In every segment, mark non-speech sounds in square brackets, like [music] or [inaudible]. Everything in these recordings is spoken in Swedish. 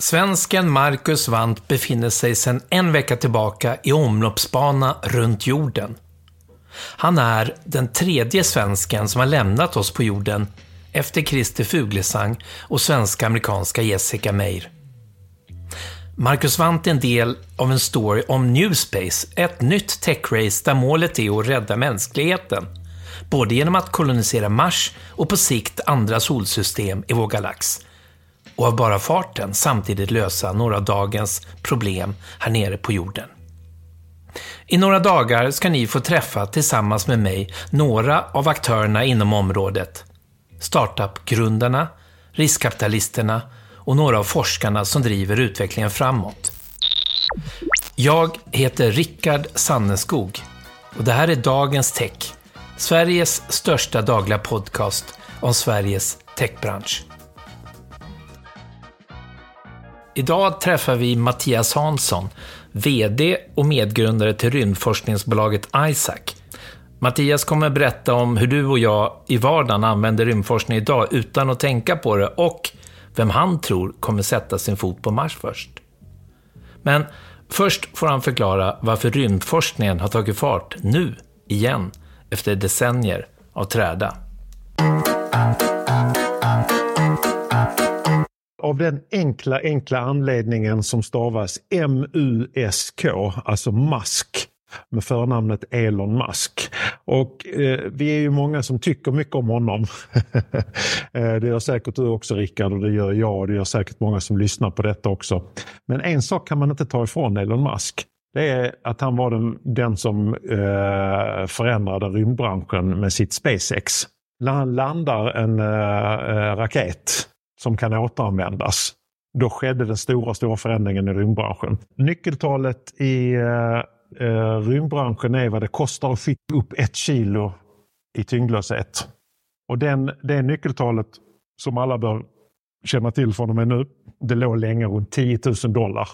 Svensken Marcus Wandt befinner sig sedan en vecka tillbaka i omloppsbana runt jorden. Han är den tredje svensken som har lämnat oss på jorden efter Christer Fuglesang och svenska-amerikanska Jessica Meir. Marcus Wandt är en del av en story om New Space, ett nytt techrace där målet är att rädda mänskligheten. Både genom att kolonisera Mars och på sikt andra solsystem i vår galax och av bara farten samtidigt lösa några av dagens problem här nere på jorden. I några dagar ska ni få träffa tillsammans med mig några av aktörerna inom området. Startup-grundarna, riskkapitalisterna och några av forskarna som driver utvecklingen framåt. Jag heter Rickard Sanneskog och det här är Dagens Tech, Sveriges största dagliga podcast om Sveriges techbransch. Idag träffar vi Mattias Hansson, VD och medgrundare till rymdforskningsbolaget ISAC. Mattias kommer berätta om hur du och jag i vardagen använder rymdforskning idag utan att tänka på det och vem han tror kommer sätta sin fot på Mars först. Men först får han förklara varför rymdforskningen har tagit fart nu, igen, efter decennier av träda. Av den enkla, enkla anledningen som stavas M-U-S-K, alltså Musk med förnamnet Elon Musk. Och eh, vi är ju många som tycker mycket om honom. [laughs] Eh, det gör säkert du också Rickard och det gör jag och det gör säkert många som lyssnar på detta också. Men en sak kan man inte ta ifrån Elon Musk. Det är att han var den, den som eh, förändrade rymdbranschen med sitt SpaceX. När han landar en eh, eh raket som kan återanvändas. Då skedde den stora, stora förändringen i rymdbranschen. Nyckeltalet i eh, eh, rymdbranschen är vad det kostar att skicka upp ett kilo i tyngdlöshet. Och den, det nyckeltalet som alla bör känna till från och med nu, det låg länge runt 10 000 dollar.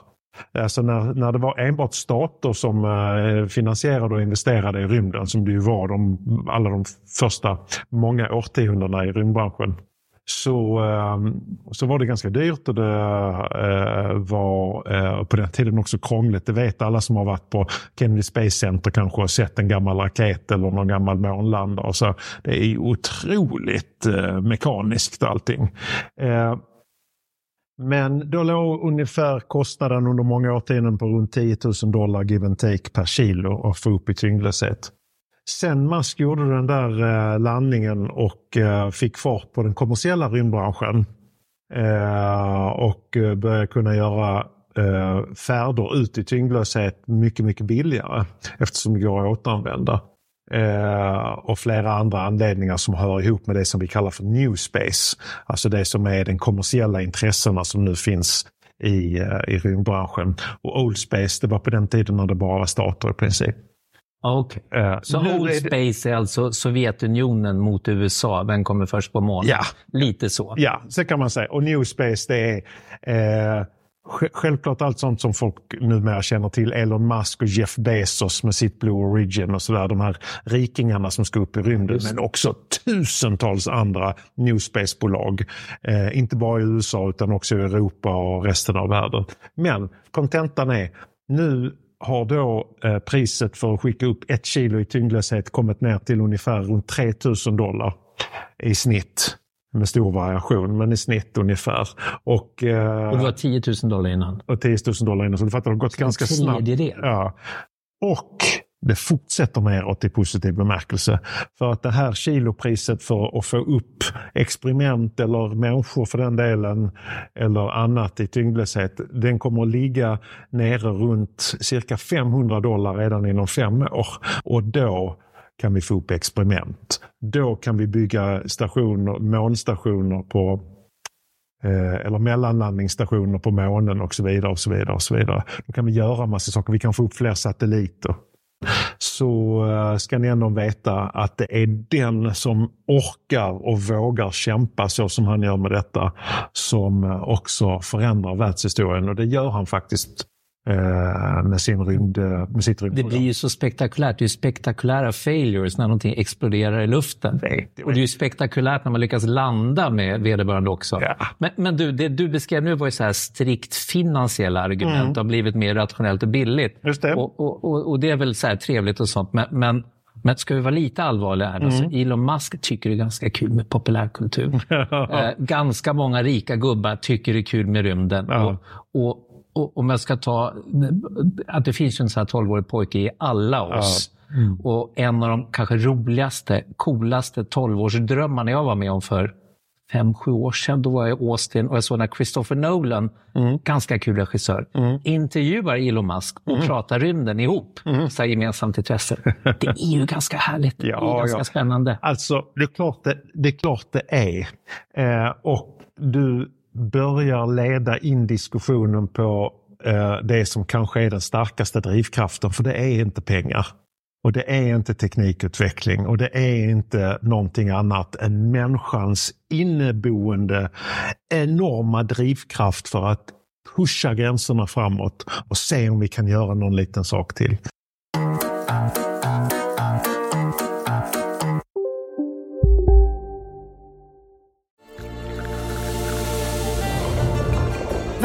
Alltså när, när det var enbart stater som eh, finansierade och investerade i rymden, som det ju var de, alla de första många årtiondena i rymdbranschen, så, ehm, så var det ganska dyrt och det eh, var eh, på den tiden också krångligt. Det vet alla som har varit på Kennedy Space Center kanske har sett en gammal raket eller någon gammal månlandare. Så det är otroligt eh, mekaniskt allting. Men då låg ungefär kostnaden under många årtionden på runt 10 000 dollar give and take per kilo att få upp i tyngdlöshet. Sen Musk gjorde den där eh, landningen och eh, fick fart på den kommersiella rymdbranschen eh, och började kunna göra färder ut i tyngdlöshet mycket, mycket billigare eftersom det går att återanvända. och flera andra anledningar som hör ihop med det som vi kallar för new space. Alltså det som är den kommersiella intressena som nu finns i, i rymdbranschen. Och old space, det var på den tiden när det bara var stater i princip. Okay. Uh, så Old det... Space är alltså Sovjetunionen mot USA. Vem kommer först på månen? Ja. Lite så. Ja, så kan man säga. Och New Space det är eh, självklart allt sånt som folk numera känner till. Elon Musk och Jeff Bezos med sitt Blue Origin och sådär. De här rikingarna som ska upp i rymden. Men också tusentals andra New Space-bolag. Eh, inte bara i USA utan också i Europa och resten av världen. Men kontentan är nu har då eh, priset för att skicka upp ett kilo i tyngdlöshet kommit ner till ungefär runt 3000 dollar i snitt. Med stor variation, men i snitt ungefär. Och, eh, och det var 10 000 dollar innan? Och 10 000 dollar innan, så det fattar har gått ganska snabbt. Ja. Och det fortsätter neråt i positiv bemärkelse. För att det här kilopriset för att få upp experiment eller människor för den delen eller annat i tyngdlöshet, den kommer att ligga nere runt cirka 500 dollar redan inom fem år. Och då kan vi få upp experiment. Då kan vi bygga stationer, månstationer på eh, eller mellanlandningsstationer på månen och så vidare. och så vidare och så vidare. Då kan vi göra massa saker. Vi kan få upp fler satelliter så eh, ska ni ändå veta att det är den som orkar och vågar kämpa så som han gör med detta som eh, också förändrar världshistorien. Och det gör han faktiskt med, sin rymd, med sitt rymdprogram. Det blir ju så spektakulärt. Det är ju spektakulära failures när någonting exploderar i luften. Vet, och det är ju spektakulärt när man lyckas landa med vederbörande också. Ja. Men, men du, det du beskrev nu var ju så här strikt finansiella argument. Mm. Det har blivit mer rationellt och billigt. Just det. Och, och, och, och det är väl så här trevligt och sånt. Men, men men ska vi vara lite allvarliga här, mm. så Elon Musk tycker det är ganska kul med populärkultur. [laughs] eh, ganska många rika gubbar tycker det är kul med rymden. Ja. Och, och, om jag ska ta, att det finns en sån här 12-årig pojke i alla oss. Ja. Mm. Och en av de kanske roligaste, coolaste 12-årsdrömmarna jag var med om för fem, sju år sedan. Då var jag i Austin och jag såg när Christopher Nolan, mm. ganska kul regissör, mm. intervjuar Elon Musk och mm. pratar rymden ihop. Mm. Så gemensamt intresse. Det är ju ganska härligt. [laughs] Ja, det är ganska ja. spännande. Alltså, det är klart det, det, är, klart det är. Eh, och du börjar leda in diskussionen på eh, det som kanske är den starkaste drivkraften, för det är inte pengar. Och det är inte teknikutveckling och det är inte någonting annat än människans inneboende enorma drivkraft för att pusha gränserna framåt och se om vi kan göra någon liten sak till.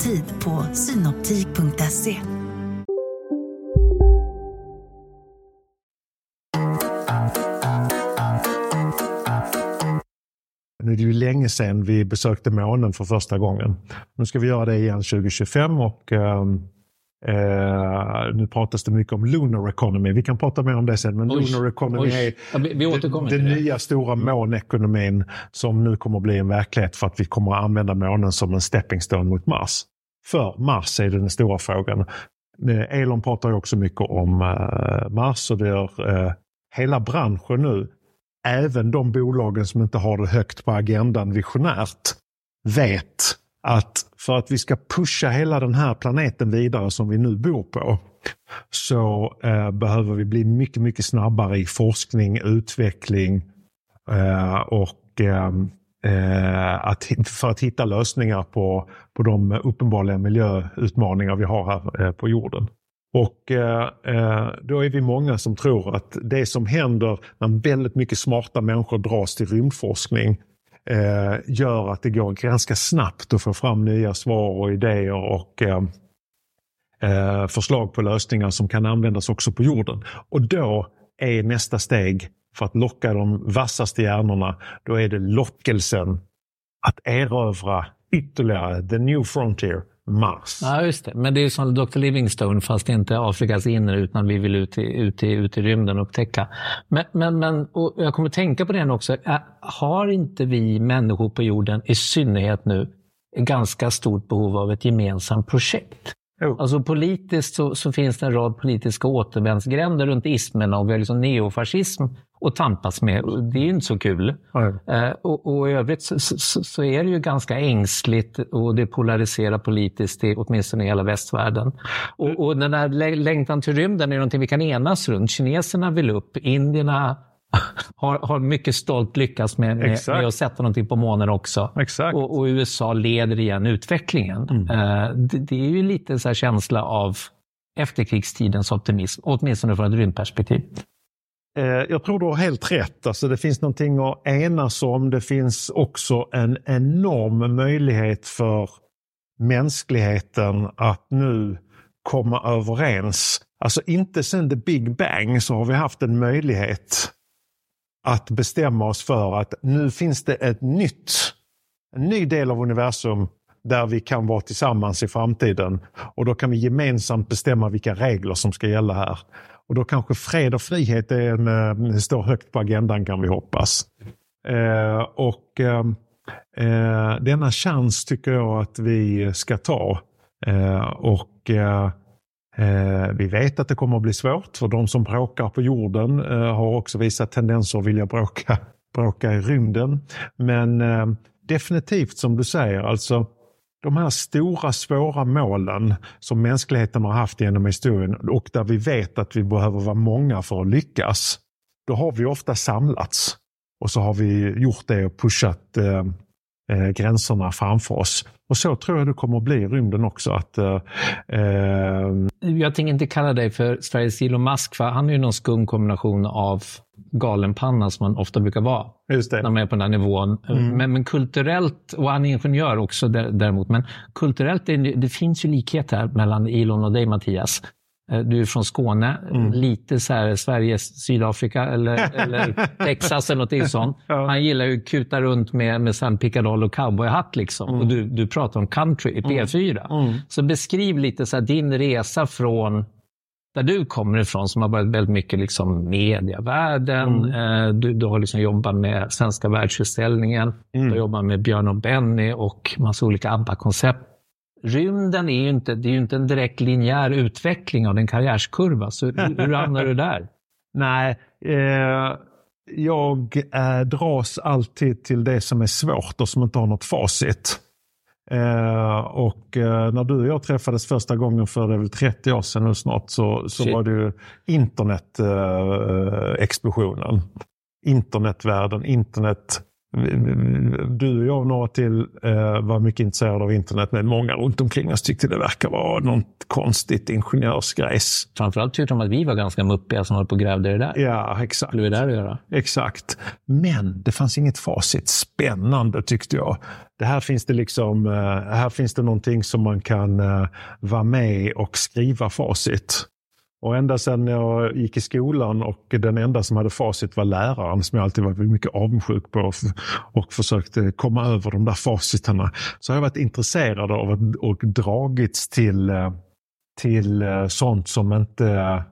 Tid på synoptik.se. Nu är det ju länge sedan vi besökte månen för första gången. Nu ska vi göra det igen 2025 och um, Uh, nu pratas det mycket om Lunar Economy. Vi kan prata mer om det sen. Men oj, Lunar Economy oj. är ja, vi, vi den, den nya stora månekonomin som nu kommer att bli en verklighet för att vi kommer att använda månen som en stepping stone mot Mars. För Mars är den stora frågan. Eh, Elon pratar också mycket om uh, Mars och det gör uh, hela branschen nu. Även de bolagen som inte har det högt på agendan visionärt vet att för att vi ska pusha hela den här planeten vidare som vi nu bor på så eh, behöver vi bli mycket, mycket snabbare i forskning, utveckling eh, och eh, eh att, för att hitta lösningar på, på de uppenbara miljöutmaningar vi har här eh, på jorden. Och eh, eh, då är vi många som tror att det som händer när väldigt mycket smarta människor dras till rymdforskning eh, gör att det går ganska snabbt att få fram nya svar och idéer och eh, eh, förslag på lösningar som kan användas också på jorden. Och då är nästa steg för att locka de vassaste hjärnorna, då är det lockelsen att erövra ytterligare the new frontier Mars. Ja, just det. Men det är som Dr. Livingstone fast inte Afrikas inre utan vi vill ut i, ut i, ut i rymden och upptäcka. Men, men, men och jag kommer tänka på det också. Har inte vi människor på jorden, i synnerhet nu, ett ganska stort behov av ett gemensamt projekt? Jo. Alltså politiskt så, så, finns det en rad politiska återvändsgränder runt ismerna och vi har liksom neofascism att tampas med. Det är ju inte så kul. Eh, och, och, i övrigt så, så, så, är det ju ganska ängsligt och det polariserar politiskt, i, åtminstone i hela västvärlden. Och, och den där längtan till rymden är någonting vi kan enas runt. Kineserna vill upp, indierna [laughs] har, har mycket stolt lyckats med, med, med, att sätta någonting på månen också. Och, och, USA leder igen utvecklingen. Mm. Uh, det, det, är ju lite så känsla av efterkrigstidens optimism, åtminstone från ett rymdperspektiv. Uh, jag tror du har helt rätt. Alltså det finns någonting att enas om. Det finns också en enorm möjlighet för mänskligheten att nu komma överens. Alltså inte sedan the big bang så har vi haft en möjlighet att bestämma oss för att nu finns det ett nytt, en ny del av universum där vi kan vara tillsammans i framtiden. Och då kan vi gemensamt bestämma vilka regler som ska gälla här. Och då kanske fred och frihet är en, en, står högt på agendan kan vi hoppas. Eh, och eh, eh, denna chans tycker jag att vi ska ta. Eh, och Eh, Eh, vi vet att det kommer att bli svårt för de som bråkar på jorden eh, har också visat tendenser att vilja bråka, [laughs] bråka i rymden. Men eh, definitivt som du säger, alltså de här stora svåra målen som mänskligheten har haft genom historien och där vi vet att vi behöver vara många för att lyckas. Då har vi ofta samlats och så har vi gjort det och pushat eh, gränserna framför oss. Och så tror jag det kommer att bli i rymden också. Att, eh, eh jag tänker inte kalla dig för Sveriges Elon Musk, för han är ju någon skum kombination av galenpanna som man ofta brukar vara. När man är på den här nivån. Mm. Men, men, kulturellt, och han är ingenjör också däremot, men kulturellt, det, det finns ju likhet här mellan Elon och dig Mattias. Eh, du är från Skåne, mm. lite så här Sveriges Sydafrika eller, [laughs] eller Texas eller något sånt. Ja. Han gillar ju att kuta runt med, med sån pickadoll och cowboyhatt. Liksom. Mm. Och du, du pratar om country i P4. Mm. mm. Så beskriv lite så här, din resa från där du kommer ifrån, som har varit väldigt mycket liksom mediavärlden. Mm. Eh, du, du har liksom jobbat med Svenska världsutställningen. Du har mm. jobbat med Björn och Benny och massa olika ABBA-koncept rymden är ju inte, det är ju inte en direkt linjär utveckling av en karriärskurva. Så hur, hur hamnar du där? [laughs] Nej, eh, jag eh, dras alltid till det som är svårt och som inte har något facit. Eh, och eh, när du och jag träffades första gången för det är väl 30 år sedan nu snart så, så var det ju internetexplosionen. Eh, Internetvärlden, internet du och jag och några till eh, var mycket intresserade av internet, men många runt omkring oss tyckte det verkar vara något konstigt ingenjörsgrejs. Framförallt tyckte de att vi var ganska muppiga som höll på och grävde det där. Ja, exakt. Skulle vi där att göra? Exakt. Men det fanns inget facit. Spännande tyckte jag. Det här finns det liksom, eh, här finns det någonting som man kan eh, vara med och skriva facit. Och ända sedan jag gick i skolan och den enda som hade facit var läraren som jag alltid var mycket avundsjuk på och försökte komma över de där faciterna. Så har jag varit intresserad av att, och dragits till, eh, till eh, sånt som inte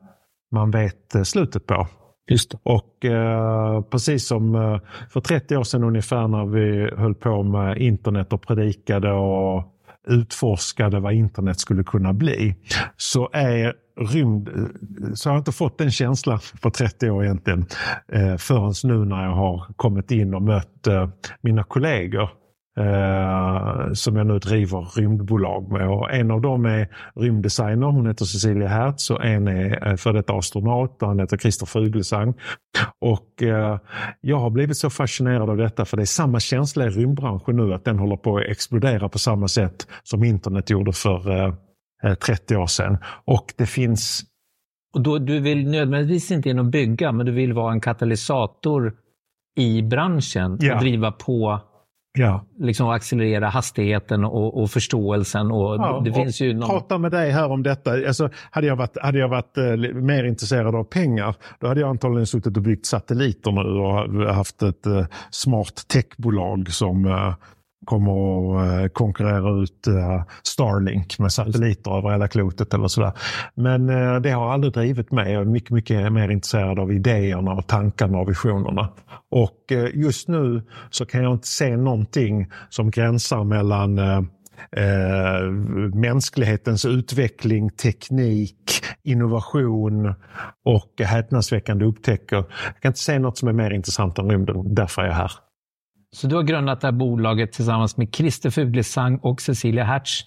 man vet eh, slutet på. Just det. Och eh, precis som eh, för 30 år sedan ungefär när vi höll på med internet och predikade och utforskade vad internet skulle kunna bli, så är rymd, eh, så har jag inte fått den känslan på 30 år egentligen. Eh, förrän nu när jag har kommit in och mött eh, mina kollegor eh, som jag nu driver rymdbolag med. Och en av dem är rymddesigner, hon heter Cecilia Hertz och en är eh, före för detta astronaut och han heter Christer Fuglesang. Och eh, jag har blivit så fascinerad av detta för det är samma känsla i rymdbranschen nu att den håller på att explodera på samma sätt som internet gjorde för eh, 30 eh, år sedan. Och det finns... Och då, du vill nödvändigtvis inte in och bygga, men du vill vara en katalysator i branschen ja. och driva på Ja. Liksom accelerera hastigheten och, och förståelsen. Och ja, det finns ju någon... Prata med dig här om detta. Alltså, hade jag varit, hade jag varit eh, mer intresserad av pengar, då hade jag antagligen suttit och byggt satelliter nu och haft ett eh, smart techbolag som eh, kommer att eh, konkurrera ut eh, Starlink med satelliter över hela klotet eller sådär. Men eh, det har aldrig drivit mig. Jag är mycket, mycket mer intresserad av idéerna och tankarna och visionerna. Och just nu så kan jag inte se någonting som gränsar mellan Eh, mänsklighetens utveckling, teknik, innovation och häpnadsväckande upptäcker. Jag kan inte se något som är mer intressant än rymden. Därför är jag här. Så du har grundat det här bolaget tillsammans med Christer Fuglesang och Cecilia Hertz.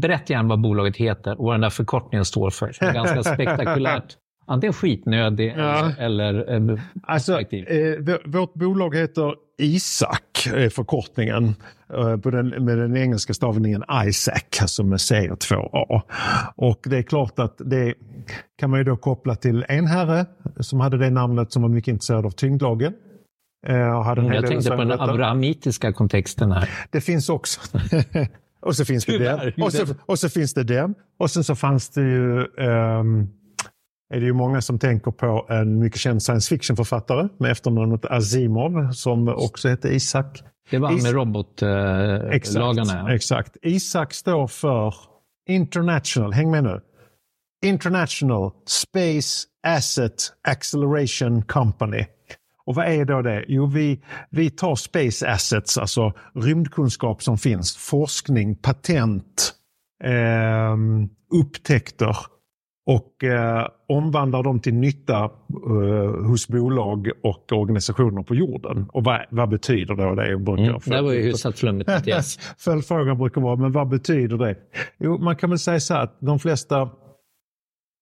Berätta gärna vad bolaget heter och vad den där förkortningen står för. Det är ganska spektakulärt. [laughs] Antingen skitnödig ja. eller... Eh, alltså, eh, vårt bolag heter ISAC, är förkortningen. Eh, den, med den engelska stavningen Isaac, alltså med C och två A. Och det är klart att det kan man ju då koppla till en herre som hade det namnet som var mycket intresserad av tyngdlagen. Eh, hade en jag tänkte på den abrahamitiska kontexten här. Det finns också. [laughs] och så finns det den. Och så, och så finns det den. Och sen så fanns det ju um, är det ju många som tänker på en mycket känd science fiction-författare med efternamnet Asimov som också hette Isak. Det var Is med robotlagarna. Eh, exakt, ja. exakt. Isak står för International, häng med nu. International Space Asset Acceleration Company. Och vad är då det? Jo, vi, vi tar space assets, alltså rymdkunskap som finns, forskning, patent, eh, upptäckter och eh, omvandlar dem till nytta eh, hos bolag och organisationer på jorden. Och vad, vad betyder då det? Brukar mm, det var ju hyfsat flummigt [laughs] Mattias. Följdfrågan brukar vara, men vad betyder det? Jo, man kan väl säga så här att de flesta...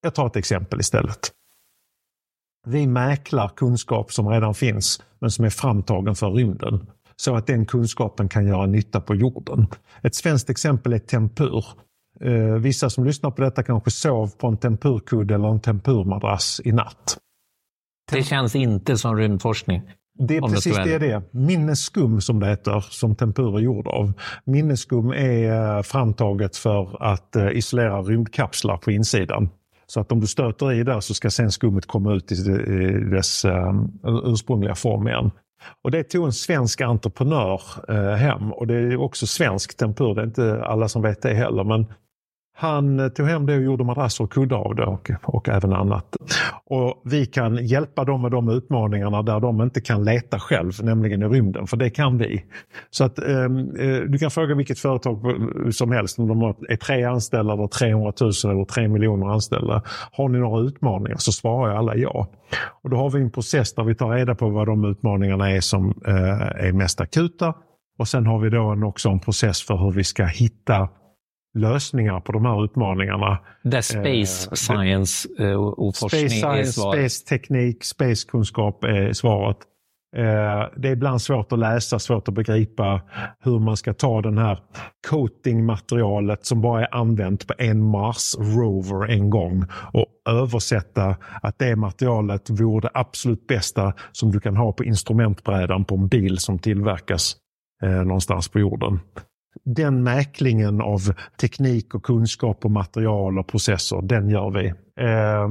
Jag tar ett exempel istället. Vi mäklar kunskap som redan finns, men som är framtagen för rymden. Så att den kunskapen kan göra nytta på jorden. Ett svenskt exempel är Tempur Eh, vissa som lyssnar på detta kanske sov på en tempurkudde eller en tempurmadrass i natt. Det känns inte som rymdforskning. Det är precis det, det är. Minnesskum som det heter, som tempur är gjord av. Minnesskum är eh, framtaget för att eh, isolera rymdkapslar på insidan. Så att om du stöter i där så ska sen skummet komma ut i dess ehm, ursprungliga form igen. Och det tog en svensk entreprenör eh, hem och det är också svensk tempur. Det är inte alla som vet det heller. Men han tog hem det och gjorde madrasser och kuddar av det och, och även annat. Och vi kan hjälpa dem med de utmaningarna där de inte kan leta själv, nämligen i rymden, för det kan vi. Så att ehm, eh, du kan fråga vilket företag som helst, om de är tre anställda, eller 300 000 eller 3 miljoner anställda. Har ni några utmaningar så svarar alla ja. Och då har vi en process där vi tar reda på vad de utmaningarna är som eh, är mest akuta. Och sen har vi då också en process för hur vi ska hitta lösningar på de här utmaningarna. Där space eh, science eh, och forskning space science, är svaret. Space teknik, spacekunskap är svaret. Eh, det är ibland svårt att läsa, svårt att begripa hur man ska ta den här coatingmaterialet som bara är använt på en Mars Rover en gång och översätta att det materialet vore det absolut bästa som du kan ha på instrumentbrädan på en bil som tillverkas eh, någonstans på jorden den mäklingen av teknik och kunskap och material och processer, den gör vi. Eh,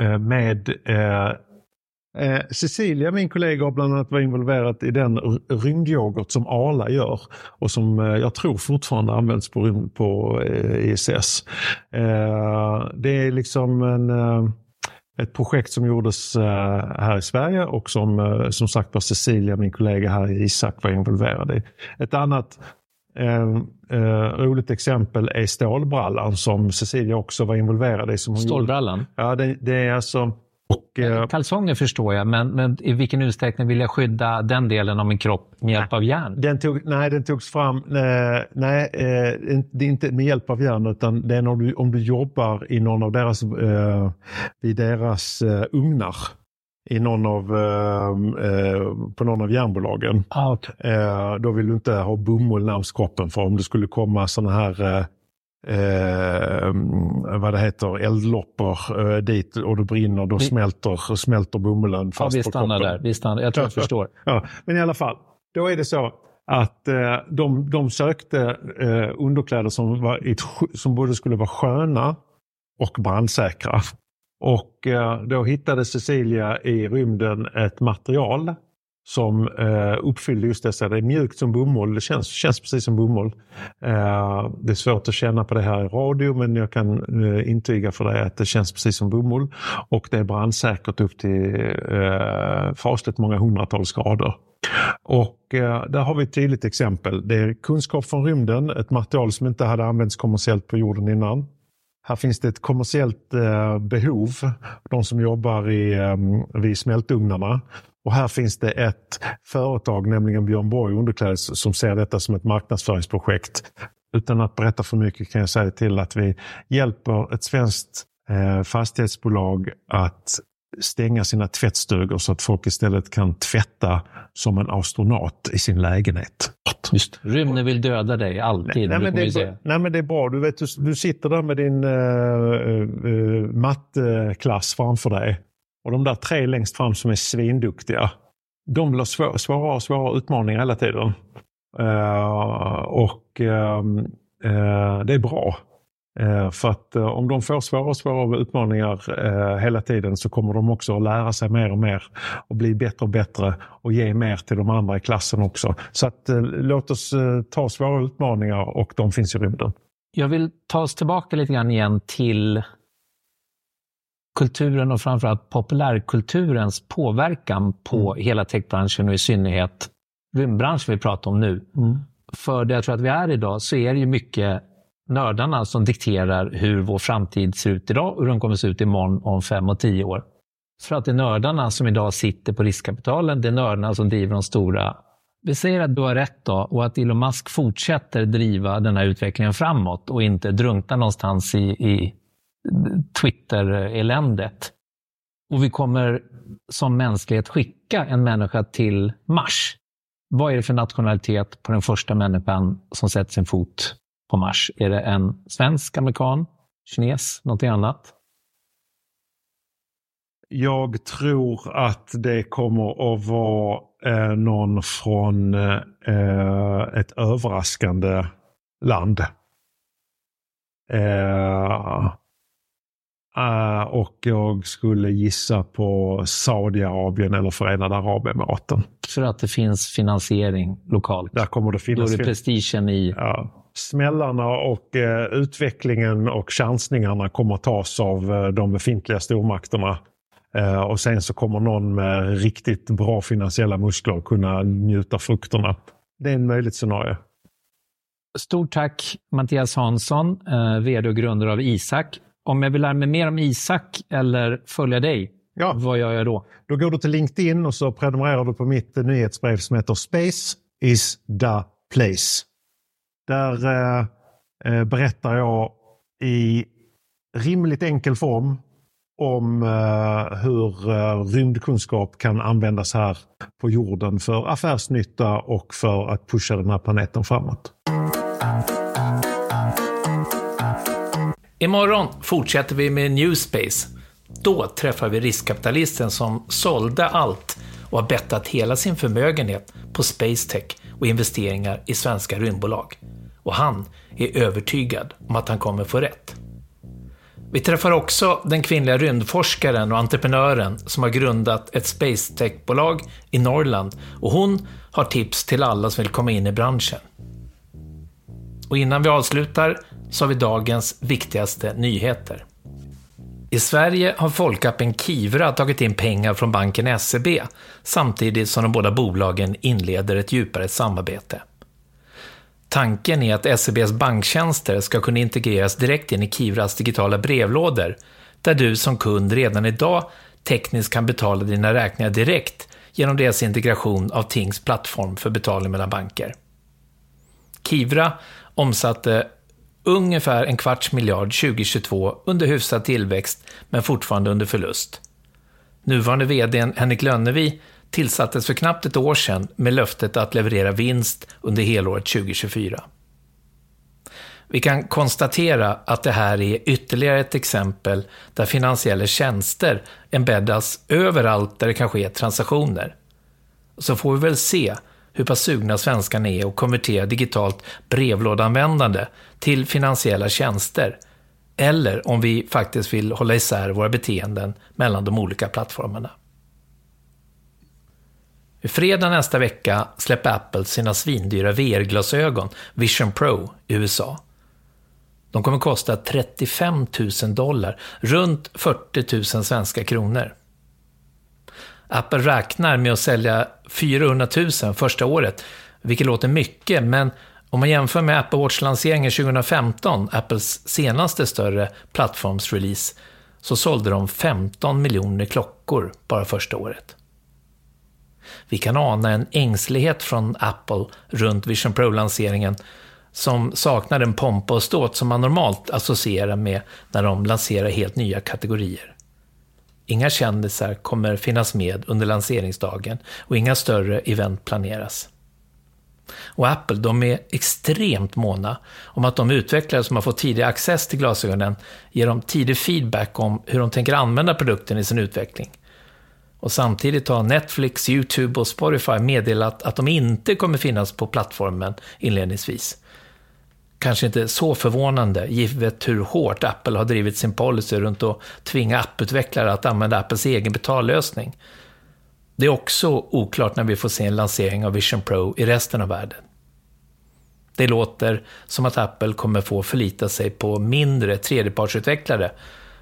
eh med eh, eh, Cecilia, min kollega, har bland annat varit involverad i den rymdyoghurt som Arla gör och som eh, jag tror fortfarande används på, på eh, ISS. Eh, det är liksom en ett projekt som gjordes här i Sverige och som som sagt var Cecilia, min kollega här i Isak, var involverad i. Ett annat Eh, eh, roligt exempel är stålbrallan som Cecilia också var involverad i. Som hon Stålbrallan? Gjorde. Ja, det, det, är alltså... Och, eh, Kalsonger förstår jag, men, men, i vilken utsträckning vill jag skydda den delen av min kropp med hjälp av järn? Den tog, nej, den togs fram, eh, nej, eh, det är inte med hjälp av järn utan det är om du, om du jobbar i någon av deras, eh, vid deras eh, ugnar i någon av, eh, på någon av järnbolagen. Ah, okay. eh, då vill du inte ha bomull närmst kroppen för om det skulle komma sådana här eh, eh, vad det heter, eldloppor eh, dit och det brinner, då vi, smälter, smälter bomullen fast ja, vi stannar. Där. Vi stannar, jag tror jag [laughs] förstår. Ja, men i alla fall, då är det så att eh, de, de sökte eh, underkläder som, var ett, som både skulle vara sköna och brandsäkra. Och eh, då hittade Cecilia i rymden ett material som eh, uppfyllde just dessa. Det är mjukt som bomull, det känns, känns precis som bomull. Eh, det är svårt att känna på det här i radio men jag kan eh, intyga för dig att det känns precis som bomull. Och det är brandsäkert upp till eh, fasligt många hundratals grader. Och eh, där har vi ett tydligt exempel. Det är kunskap från rymden, ett material som inte hade använts kommersiellt på jorden innan. Här finns det ett kommersiellt eh, behov, de som jobbar i, eh, vid smältugnarna. Och här finns det ett företag, nämligen Björn Borg Underkläder, som ser detta som ett marknadsföringsprojekt. Utan att berätta för mycket kan jag säga till att vi hjälper ett svenskt eh, fastighetsbolag att stänga sina tvättstugor så att folk istället kan tvätta som en astronaut i sin lägenhet. Just Rymden vill döda dig alltid. Nej, nej, men, det är, nej men det är bra. Du, vet, du, du sitter där med din uh, uh, matteklass framför dig. Och de där tre längst fram som är svinduktiga. De vill ha svår, svårare och svårare utmaningar hela tiden. Uh, och ehm, eh, det är bra. Eh, för att om de får svårare och svårare utmaningar hela tiden så kommer de också att lära sig mer och mer och bli bättre och bättre och ge mer till de andra i klassen också. Så att, låt oss ta svåra utmaningar och de finns i rymden. Jag vill ta oss tillbaka lite grann igen till kulturen och framförallt populärkulturens påverkan på mm. hela techbranschen och i synnerhet rymdbranschen vi pratar om nu. Mm. För det jag tror att vi är idag så är det ju mycket nördarna som dikterar hur vår framtid ser ut idag och hur den kommer se ut imorgon om fem och tio år. För att det är nördarna som idag sitter på riskkapitalen, det är nördarna som driver de stora. Vi säger att du har rätt då och att Elon Musk fortsätter driva den här utvecklingen framåt och inte drunknar någonstans i, i Twitter-eländet. Och vi kommer som mänsklighet skicka en människa till Mars. Vad är det för nationalitet på den första människan som sätter sin fot på Mars? Är det en svensk, amerikan, kines, någonting annat? Jag tror att det kommer att vara eh, någon från eh, ett överraskande land. Eh, Uh, och jag skulle gissa på Saudiarabien eller Förenade Arabemiraten. För att det finns finansiering lokalt? Där kommer det finnas. Då är det prestigen i... Ja. Smällarna och uh, utvecklingen och chansningarna kommer att tas av uh, de befintliga stormakterna. och sen så kommer någon med riktigt bra finansiella muskler kunna njuta frukterna. Det är en möjligt scenario. Stort tack Mattias Hansson, vd och grundare av Isak om jag vill lära mig mer om Isak eller följa dig, ja. vad gör jag då? Då går du till LinkedIn och så prenumererar du på mitt nyhetsbrev som heter Space is the place. Där eh, eh, berättar jag i rimligt enkel form om eh, hur eh, rymdkunskap kan användas här på jorden för affärsnytta och för att pusha den här planeten framåt. Imorgon fortsätter vi med Newspace. Då träffar vi riskkapitalisten som sålde allt och har bettat hela sin förmögenhet på Spacetech och investeringar i svenska rymdbolag. Och han är övertygad om att han kommer få rätt. Vi träffar också den kvinnliga rymdforskaren och entreprenören som har grundat ett Spacetech-bolag i Norrland och hon har tips till alla som vill komma in i branschen. Och innan vi avslutar så har vi dagens viktigaste nyheter. I Sverige har folkappen Kivra tagit in pengar från banken SEB samtidigt som de båda bolagen inleder ett djupare samarbete. Tanken är att SEBs banktjänster ska kunna integreras direkt in i Kivras digitala brevlådor, där du som kund redan idag tekniskt kan betala dina räkningar direkt genom deras integration av Tings plattform för betalning mellan banker. Kivra omsatte ungefär en kvarts miljard 2022 under hyfsad tillväxt, men fortfarande under förlust. Nuvarande VD Henrik Lönnevi tillsattes för knappt ett år sedan med löftet att leverera vinst under helåret 2024. Vi kan konstatera att det här är ytterligare ett exempel där finansiella tjänster embeddas överallt där det kan ske transaktioner. Så får vi väl se hur pass sugna svenskarna är att konvertera digitalt brevlådanvändande till finansiella tjänster. Eller om vi faktiskt vill hålla isär våra beteenden mellan de olika plattformarna. I fredag nästa vecka släpper Apple sina svindyra VR-glasögon Vision Pro i USA. De kommer kosta 35 000 dollar, runt 40 000 svenska kronor. Apple räknar med att sälja 400 000 första året, vilket låter mycket, men om man jämför med Apple Watch-lanseringen 2015, Apples senaste större plattformsrelease, så sålde de 15 miljoner klockor bara första året. Vi kan ana en ängslighet från Apple runt Vision Pro-lanseringen som saknar den pompa och ståt som man normalt associerar med när de lanserar helt nya kategorier. Inga kändisar kommer finnas med under lanseringsdagen och inga större event planeras. Och Apple, de är extremt måna om att de utvecklare som har fått tidig access till glasögonen ger dem tidig feedback om hur de tänker använda produkten i sin utveckling. Och samtidigt har Netflix, YouTube och Spotify meddelat att de inte kommer finnas på plattformen inledningsvis kanske inte så förvånande, givet hur hårt Apple har drivit sin policy runt att tvinga apputvecklare att använda Apples egen betallösning. Det är också oklart när vi får se en lansering av Vision Pro i resten av världen. Det låter som att Apple kommer få förlita sig på mindre tredjepartsutvecklare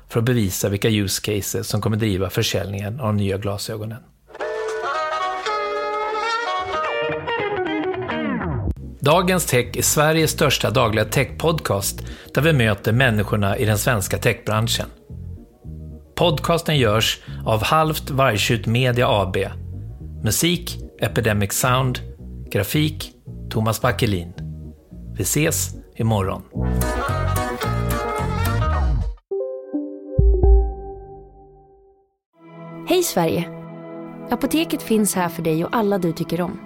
för att bevisa vilka use cases som kommer driva försäljningen av de nya glasögonen. Dagens Tech är Sveriges största dagliga techpodcast där vi möter människorna i den svenska techbranschen. Podcasten görs av Halvt Vargtjut Media AB. Musik Epidemic Sound. Grafik Thomas Backelin. Vi ses imorgon. Hej Sverige! Apoteket finns här för dig och alla du tycker om.